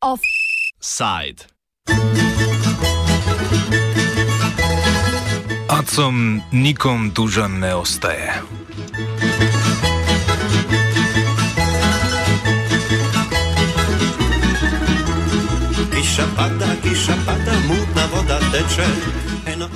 Off side. A co nikom dużem ne ostaje. Kisza pada, kisza pada, mudna woda tecze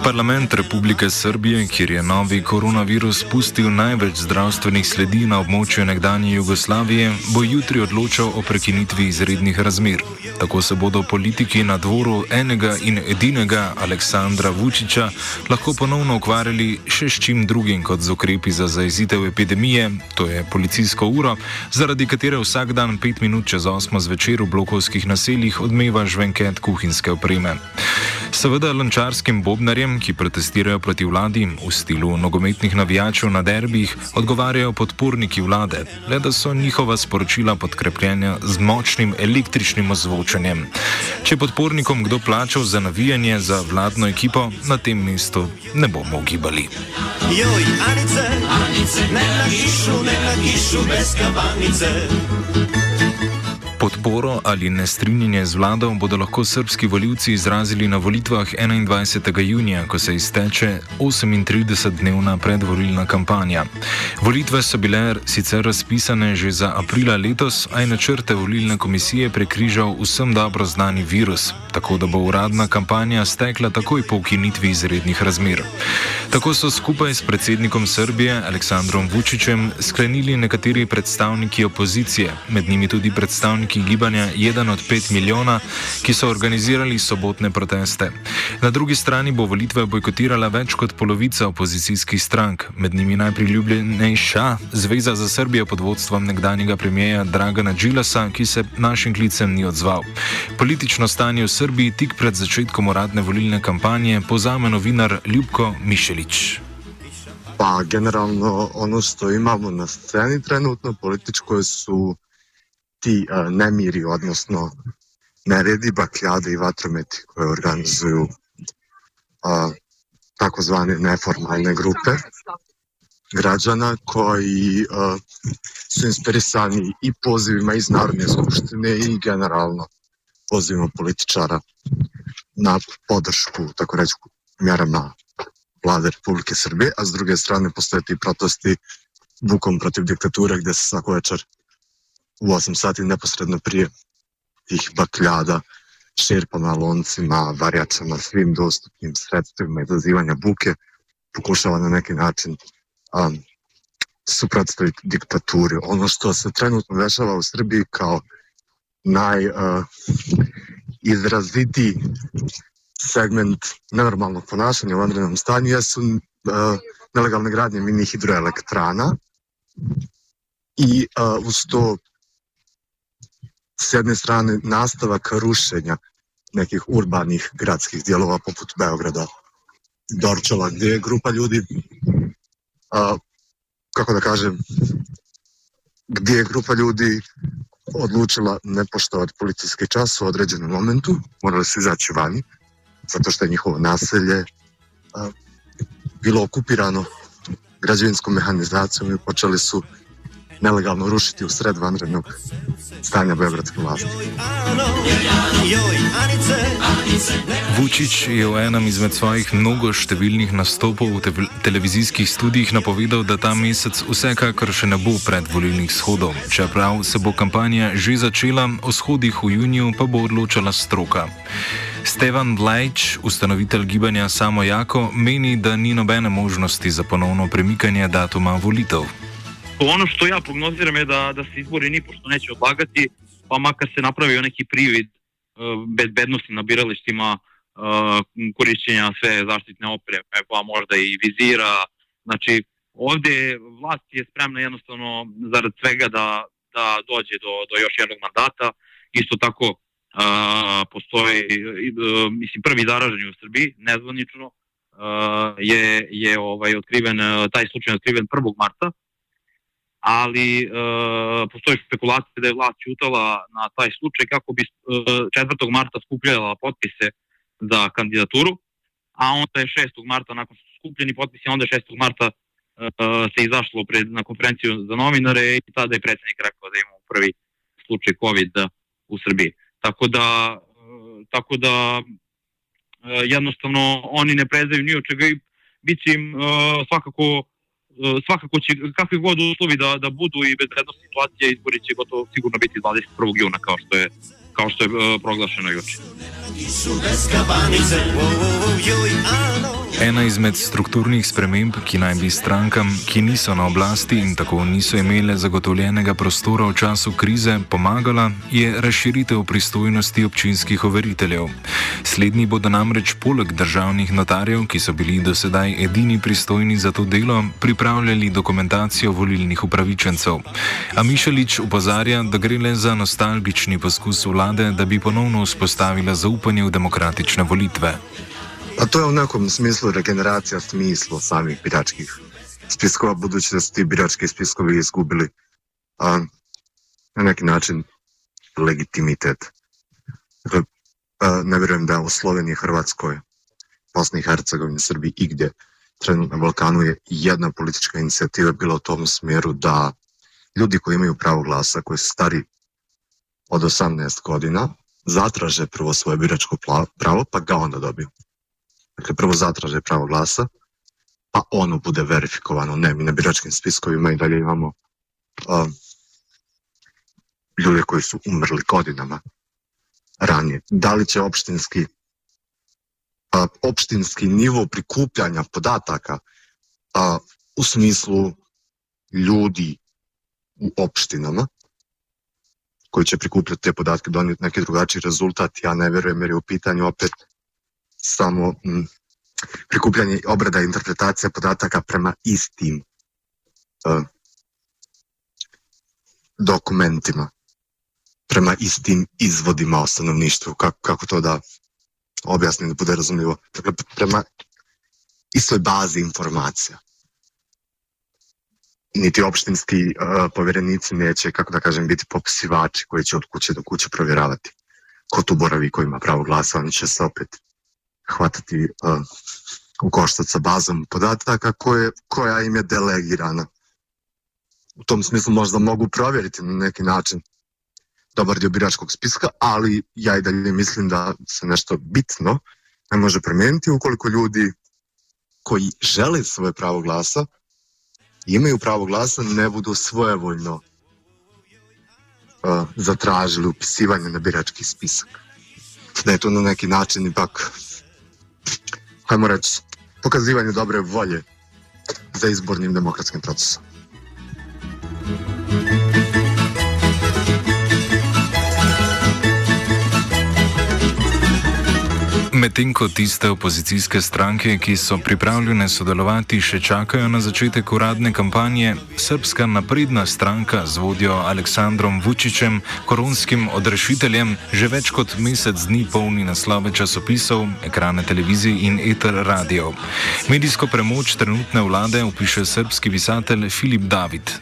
Parlament Republike Srbije, kjer je novi koronavirus pustil največ zdravstvenih sledi na območju nekdanje Jugoslavije, bo jutri odločal o prekinitvi izrednih razmer. Tako se bodo politiki na dvoru enega in edinega Aleksandra Vučiča lahko ponovno ukvarjali še s čim drugim kot z ukrepi za zaezitev epidemije, to je policijsko uro, zaradi katere vsak dan pet minut čez osmo zvečer v blokovskih naseljih odmeva žvenket kuhinjske opreme. Seveda lančarskim bobnarjem, ki protestirajo proti vladi v stilu nogometnih navijačev na derbih, odgovarjajo podporniki vlade, le da so njihova sporočila podkrepljena z močnim električnim ozvočenjem. Če podpornikom kdo plačal za navijanje za vladno ekipo, na tem mestu ne bomo ugibali. Joj, Anice, Anice, ne na kišu, ne na kišu, brez kabanice. Podporo ali nestrinjanje z vlado bodo lahko srpski voljivci izrazili na volitvah 21. junija, ko se izteče 38-dnevna predvolilna kampanja. Volitve so bile sicer razpisane že za aprila letos, a je načrte volilne komisije prekrižal vsem dobro znani virus, tako da bo uradna kampanja stekla takoj po ukinitvi izrednih razmer. Tako so skupaj s predsednikom Srbije Aleksandrom Vučićem sklenili nekateri predstavniki opozicije, med njimi tudi predstavniki gibanja 1 od 5 milijona, ki so organizirali sobotne proteste. Na drugi strani bo volitve bojkotirala več kot polovica opozicijskih strank, med njimi najpriljubljenejša Zveza za Srbijo pod vodstvom nekdanjega premijeja Dragana Džilasa, ki se našim klicem ni odzval. Politično stanje v Srbiji tik pred začetkom uradne volilne kampanje pozame novinar Ljubko Mišelič. Pa generalno ono što imamo na sceni trenutno političkoj su ti uh, nemiri, odnosno neredi, bakljade i vatrometi koje organizuju uh, takozvane neformalne grupe građana koji uh, su inspirisani i pozivima iz Narodne skupštine i generalno pozivima političara na podršku, tako reći, mjerama vlade Republike Srbije, a s druge strane postoje ti protesti bukom protiv diktature gde se svako večer u 8 sati neposredno prije tih bakljada šerpama, loncima, varjačama, svim dostupnim sredstvima izazivanja buke pokušava na neki način um, suprotstaviti diktaturi. Ono što se trenutno dešava u Srbiji kao najizrazitiji uh, segment nenormalnog ponašanja u vanrednom stanju jesu uh, nelegalne gradnje mini hidroelektrana i uh, uz to s jedne strane nastavak rušenja nekih urbanih gradskih dijelova poput Beograda, Dorčova, gdje je grupa ljudi, a, kako da kažem, gdje je grupa ljudi odlučila ne poštovati policijski čas u određenom momentu, morali su izaći vani, zato što je njihovo naselje a, bilo okupirano građevinskom mehanizacijom i počeli su nelegalno rušiti u sred vanrednog stanja beogradske vlasti. Vučić je v enem izmed svojih mnogo številnih nastopov v te televizijskih studijih napovedal, da ta mesec vsekakor še ne bo predvolilnih shodov. Čeprav se bo kampanja že začela, o shodih v juniju pa bo odločala stroka. Stevan Blajč, ustanovitelj gibanja Samo Jako, meni, da ni nobene možnosti za ponovno premikanje datuma volitev. Ono što ja prognoziram je da, da se izbori nipošto neće odlagati, pa makar se napravio neki privid uh, bezbednosti na biralištima, uh, korišćenja sve zaštitne opreme, pa možda i vizira. Znači, ovdje vlast je spremna jednostavno zarad svega da, da dođe do, do još jednog mandata. Isto tako uh, postoji, uh, mislim, prvi zaraženi u Srbiji, nezvanično, uh, je, je ovaj, otkriven, taj slučaj je otkriven 1. marta, ali e, postoji špekulacija da je vlast čutala na taj slučaj kako bi e, 4. marta skupljala potpise za kandidaturu a onda je 6. marta, nakon što su skupljeni potpisi, onda je 6. marta uh, se izašlo pred, na konferenciju za novinare i tada je predsjednik rekao da imamo prvi slučaj COVID u Srbiji. Tako da, uh, tako da uh, jednostavno oni ne prezaju ni od čega i bit će im svakako svakako će, kakvi god uslovi da, da budu i bezrednost situacija, izbori će gotovo sigurno biti 21. juna kao što je kao što je uh, proglašeno juče. Ena izmed strukturnih sprememb, ki naj bi strankam, ki niso na oblasti in tako niso imele zagotovljenega prostora v času krize, pomagala, je razširitev pristojnosti občinskih overiteljev. Slednji bodo namreč poleg državnih notarjev, ki so bili do sedaj edini pristojni za to delo, pripravljali dokumentacijo volilnih upravičencev. A Mišelič upozarja, da gre le za nostalgični poskus vlade, da bi ponovno vzpostavila zaupanje v demokratične volitve. A to je u nekom smislu regeneracija smisla samih biračkih spiskova, budući da su ti birački spiskovi izgubili a, na neki način legitimitet. Dakle, a, ne vjerujem da u Sloveniji, Hrvatskoj, Bosni i Hercegovini, Srbiji i gdje trenutno na Balkanu je jedna politička inicijativa bila u tom smjeru da ljudi koji imaju pravo glasa, koji su stari od 18 godina, zatraže prvo svoje biračko pravo, pa ga onda dobiju. Dakle, prvo zatraže pravo glasa, pa ono bude verifikovano. Ne, mi na biračkim spiskovima i dalje imamo uh, ljude koji su umrli godinama ranije. Da li će opštinski, uh, opštinski nivo prikupljanja podataka uh, u smislu ljudi u opštinama koji će prikupljati te podatke donijeti neki drugačiji rezultat, ja ne verujem jer je u pitanju opet samo m, prikupljanje obrada i interpretacija podataka prema istim uh, dokumentima, prema istim izvodima o stanovništvu, kako, kako to da objasnim da bude razumljivo. Dakle, prema istoj bazi informacija. Niti opštinski uh, povjerenici neće, kako da kažem, biti popisivači koji će od kuće do kuće provjeravati ko tu boravi, ko ima pravo glasa, oni će se opet hvatati uh, u koštac sa bazom podataka koje, koja im je delegirana. U tom smislu možda mogu provjeriti na neki način dobar dio biračkog spiska, ali ja i dalje mislim da se nešto bitno ne može promijeniti ukoliko ljudi koji žele svoje pravo glasa imaju pravo glasa ne budu svojevoljno uh, zatražili upisivanje na birački spisak. Da je to na neki način ipak hajmo reći, pokazivanje dobre volje za izbornim demokratskim procesom. Medtem ko tiste opozicijske stranke, ki so pripravljene sodelovati, še čakajo na začetek uradne kampanje, srpska napredna stranka z vodjo Aleksandrom Vučićem, koronskim odrešiteljem, že več kot mesec dni polni naslove časopisov, ekrane televizij in eter radio. Medijsko premoč trenutne vlade opiše srpski pisatelj Filip David.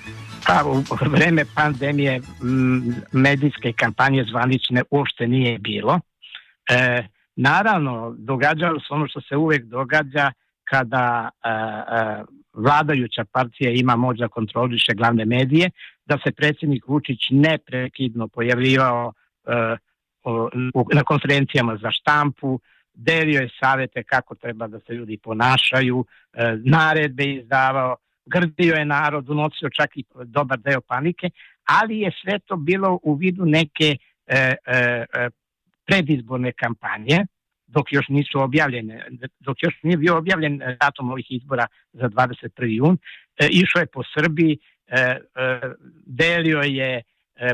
Pa u vreme pandemije medijske kampanje zvanične uopšte nije bilo. E, Naravno, događalo se ono što se uvek događa kada a, a, vladajuća partija ima moć da kontroliše glavne medije, da se predsjednik Vučić neprekidno pojavljivao a, o, na konferencijama za štampu, delio je savete kako treba da se ljudi ponašaju, naredbe izdavao, grdio je narod, unosio čak i dobar deo panike, ali je sve to bilo u vidu neke e, e, predizborne kampanje, dok još nisu objavljene, dok još nije bio objavljen datum ovih izbora za 21. jun, e, išao je po Srbiji, e, e, delio je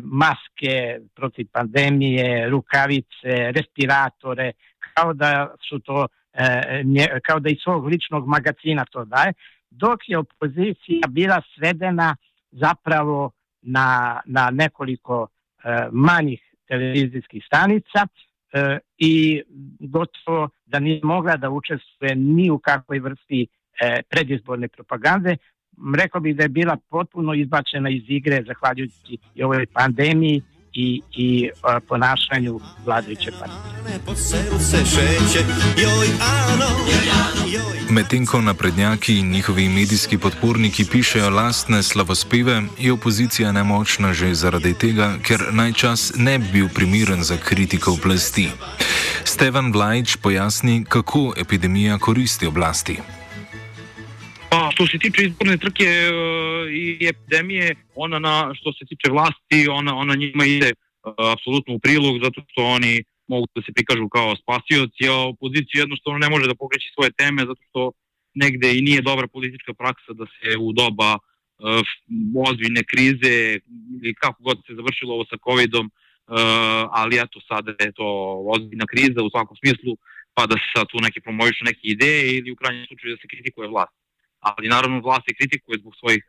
maske protiv pandemije, rukavice, respiratore, kao da su to, kao da iz svog ličnog magazina to daje, dok je opozicija bila svedena zapravo na, na nekoliko manjih televizijskih stanica i gotovo da nije mogla da učestvuje ni u kakvoj vrsti e, predizborne propagande. Rekao bih da je bila potpuno izbačena iz igre zahvaljujući i ovoj pandemiji i, i a, ponašanju vladajuće partije. Medtem ko naprednjaki in njihovi medijski podporniki pišejo lastne slavospeve, je opozicija nemočna že zaradi tega, ker najčas ne bi bil primeren za kritiko oblasti. Stevan Vlajč pojasni, kako epidemija koristi oblasti. Pa, što se tiče izborne trke e, i epidemije, ona na, što se tiče vlasti, ona, ona njima ide uh, apsolutno u prilog, zato što oni mogu da se prikažu kao spasioci, a opozicija jednostavno ne može da pokreći svoje teme, zato što negde i nije dobra politička praksa da se u doba uh, ozbiljne krize ili kako god se završilo ovo sa covidom, uh, ali eto sada je to ozbiljna kriza u svakom smislu, pa da se sad tu neke promovišu neke ideje ili u krajnjem slučaju da se kritikuje vlast. Ali naravno vlast se kritikuje zbog svojih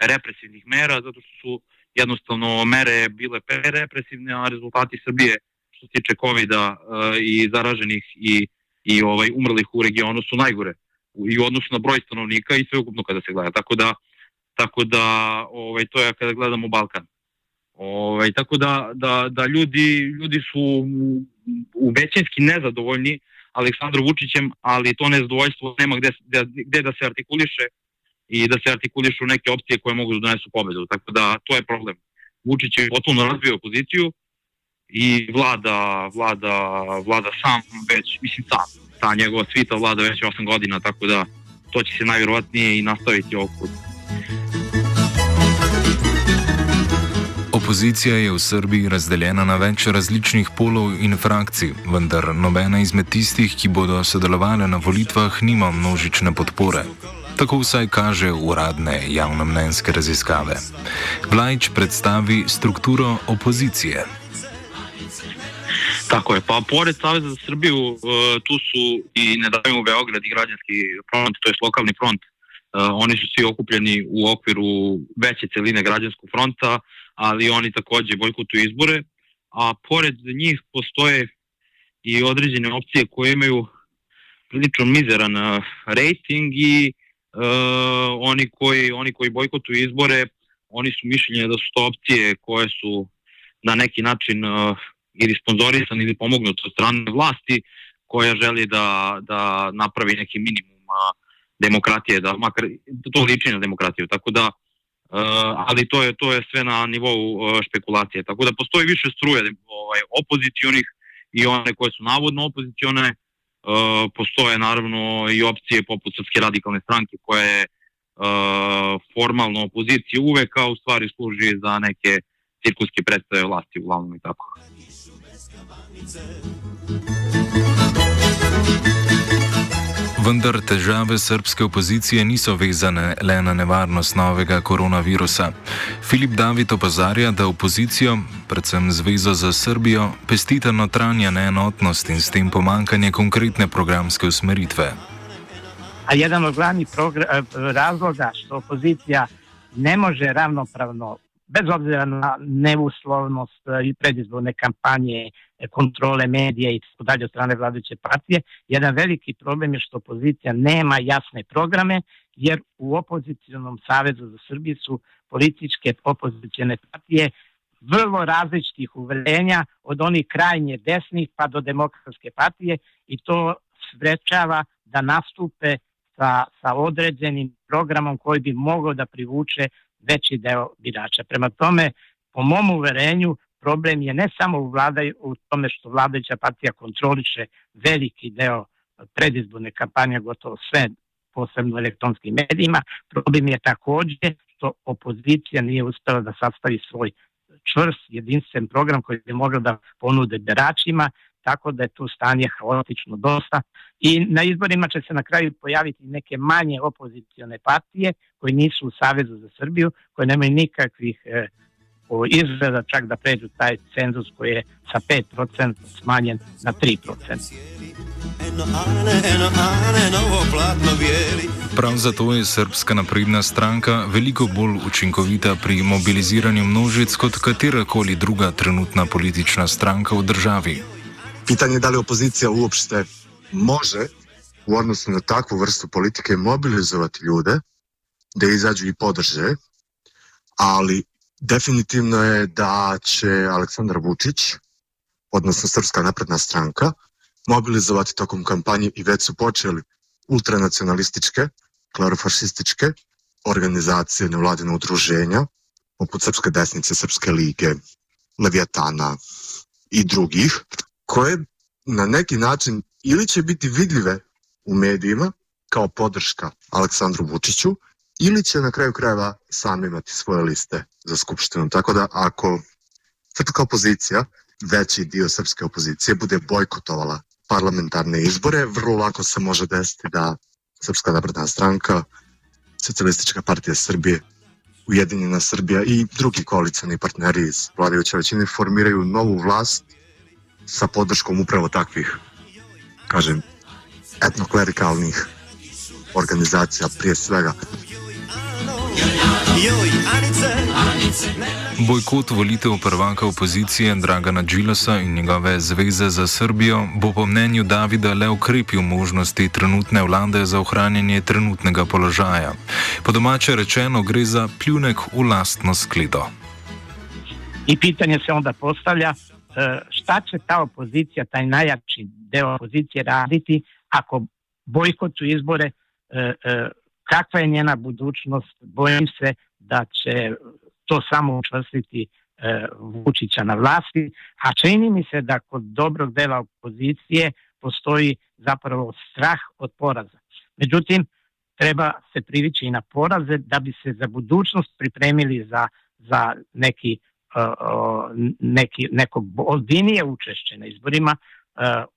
represivnih mera, zato što su jednostavno mere bile represivne, a rezultati Srbije što se tiče covid uh, i zaraženih i, i ovaj umrlih u regionu su najgore i u odnosu na broj stanovnika i sve ukupno kada se gleda. Tako da, tako da ovaj, to je kada gledamo Balkan. Ovaj, tako da, da, da ljudi, ljudi su u većinski nezadovoljni Aleksandrom Vučićem, ali to nezadovoljstvo nema gde, gde, gde da se artikuliše i da se artikulišu neke opcije koje mogu da donesu pobedu. Tako da to je problem. Vučić je potpuno razbio opoziciju i vlada, vlada, vlada sam već, mislim sam, ta njegova svita vlada već 8 godina, tako da to će se najvjerovatnije i nastaviti puta. Opozicija je v Srbiji razdeljena na več različnih polov in frakcij, vendar nobena izmed tistih, ki bodo sodelovali na volitvah, nima množične podpore. Tako vsaj kaže uradne javnomnenjske raziskave. Vlajč predstavi strukturo opozicije. Tako je, pa pored Saveza za Srbiju e, tu su i Ne davimo Beograd i građanski front, to je lokalni front. E, oni su svi okupljeni u okviru veće celine građanskog fronta, ali oni takođe bojkotuju izbore, a pored njih postoje i određene opcije koje imaju prilično mizeran e, rating i uh, oni koji, oni koji bojkotuju izbore, oni su mišljenje da su to opcije koje su na neki način uh, ili sponzorisan ili pomognut od strane vlasti koja želi da, da napravi neki minimum demokratije, da makar to liči na demokratiju. Tako da ali to je to je sve na nivou uh, špekulacije. Tako da postoji više struje ovaj opozicionih i one koje su navodno opozicione. Uh, postoje naravno i opcije poput Srpske radikalne stranke koja je formalno opozicija uvek, a u stvari služi za neke cirkuske predstave vlasti uglavnom i tako. Vendar težave srpske opozicije niso vezane le na nevarnost novega koronavirusa. Filip David opozarja, da opozicijo, predvsem Zvezo za Srbijo, pestita notranja neenotnost in s tem pomankanje konkretne programske usmeritve. A jedan od glavnih razloga što opozicija ne može ravnopravno bez obzira na neuslovnost e, i predizborne kampanje, e, kontrole medija i tako dalje od strane vladajuće partije, jedan veliki problem je što opozicija nema jasne programe, jer u opozicijonom savezu za Srbiju su političke opozicijne partije vrlo različitih uverenja od onih krajnje desnih pa do demokratske partije i to sprečava da nastupe sa, sa određenim programom koji bi mogao da privuče veći deo birača. Prema tome, po mom uverenju, problem je ne samo u, vladaj, u tome što vladajuća partija kontroliše veliki deo predizborne kampanje, gotovo sve, posebno elektronskim medijima, problem je takođe što opozicija nije uspela da sastavi svoj čvrst, jedinstven program koji bi mogao da ponude biračima tako da je tu stanje haotično dosta i na izborima će se na kraju pojaviti neke manje opozicione partije koji nisu u Savezu za Srbiju, koje nemaju nikakvih e, izgleda čak da pređu taj cenzus koji je sa 5% smanjen na 3%. Prav zato je Srpska napredna stranka veliko bolj učinkovita pri mobiliziranju množic kot katerakoli druga trenutna politična stranka v državi. Pitanje je da li opozicija uopšte može u odnosu na takvu vrstu politike mobilizovati ljude da izađu i podrže, ali Definitivno je da će Aleksandar Vučić, odnosno Srpska napredna stranka, mobilizovati tokom kampanje i već su počeli ultranacionalističke, klarofašističke organizacije nevladine udruženja, poput Srpske desnice, Srpske lige, Leviatana i drugih, koje na neki način ili će biti vidljive u medijima kao podrška Aleksandru Vučiću, ili će na kraju krajeva sami imati svoje liste za skupštinu. Tako da ako srpska opozicija, veći dio srpske opozicije, bude bojkotovala parlamentarne izbore, vrlo lako se može desiti da Srpska napredna stranka, Socialistička partija Srbije, Ujedinjena Srbija i drugi koalicijani partneri iz vladajuće većine formiraju novu vlast sa podrškom upravo takvih, kažem, etnoklerikalnih organizacija prije svega. Bojkot volitev prvaka opozicije Dragana Džilasa in njegove zveze za Srbijo bo po mnenju Davida le ukrepil možnosti trenutne vlade za ohranjanje trenutnega položaja. Po domače rečeno gre za pljunek v lastno skledo. I pitanje se onda postavlja šta će ta opozicija, taj najjači deo opozicije raditi ako bojkotu izbore kakva je njena budućnost, bojim se da će to samo učvrstiti e, Vučića na vlasti, a čini mi se da kod dobrog dela opozicije postoji zapravo strah od poraza. Međutim, treba se privići i na poraze da bi se za budućnost pripremili za, za neki, neki, neko ozbiljnije učešće na izborima.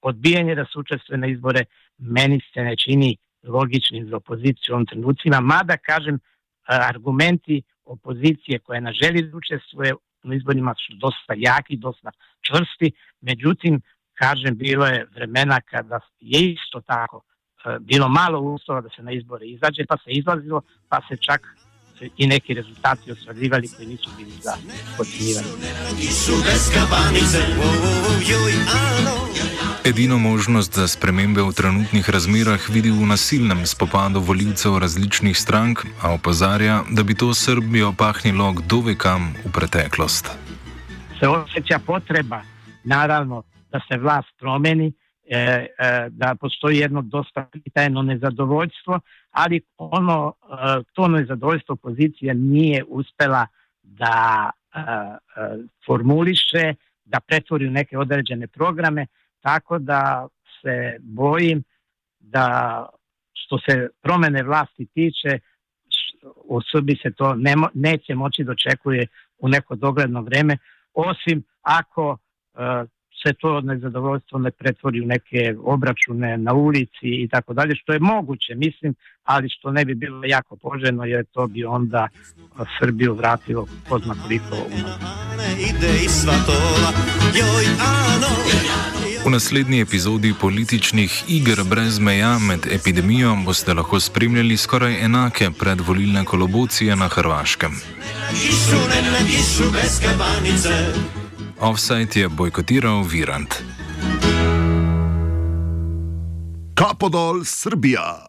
Odbijanje da se učestvuje na izbore meni se ne čini logičnim za opoziciju u ovom trenucima, mada kažem argumenti opozicije koja ne želi da učestvuje na izborima su dosta jaki, dosta čvrsti, međutim, kažem, bilo je vremena kada je isto tako bilo malo uslova da se na izbore izađe, pa se izlazilo, pa se čak i neki rezultati ostvarivali koji nisu bili za podcjenjivanje. Edino možnost za spremembe v trenutnih razmerah vidi v nasilnem spopadu voljivcev različnih strank, a opozarja, da bi to Srbijo pahnilo kdo ve kam v preteklost. Se osjeća potreba, naravno, da se vlast promeni, e, e, da postoji jedno dosta pitajno nezadovoljstvo, ali ono, e, to nezadovoljstvo opozicija nije uspela da e, e, formuliše, da pretvori u neke određene programe, tako da se bojim da što se promene vlasti tiče, u Srbiji se to ne, neće moći dočekuje da u neko dogledno vreme, osim ako uh, se to nezadovoljstvo ne pretvori u neke obračune na ulici i tako dalje, što je moguće, mislim, ali što ne bi bilo jako poželjno, jer to bi onda Srbiju vratilo ko zna koliko V naslednji epizodi političnih iger brez meja med epidemijo boste lahko spremljali skoraj enake predvolilne kolobocije na Hrvaškem. Offside je bojkotiral Virant. Kapodol Srbija.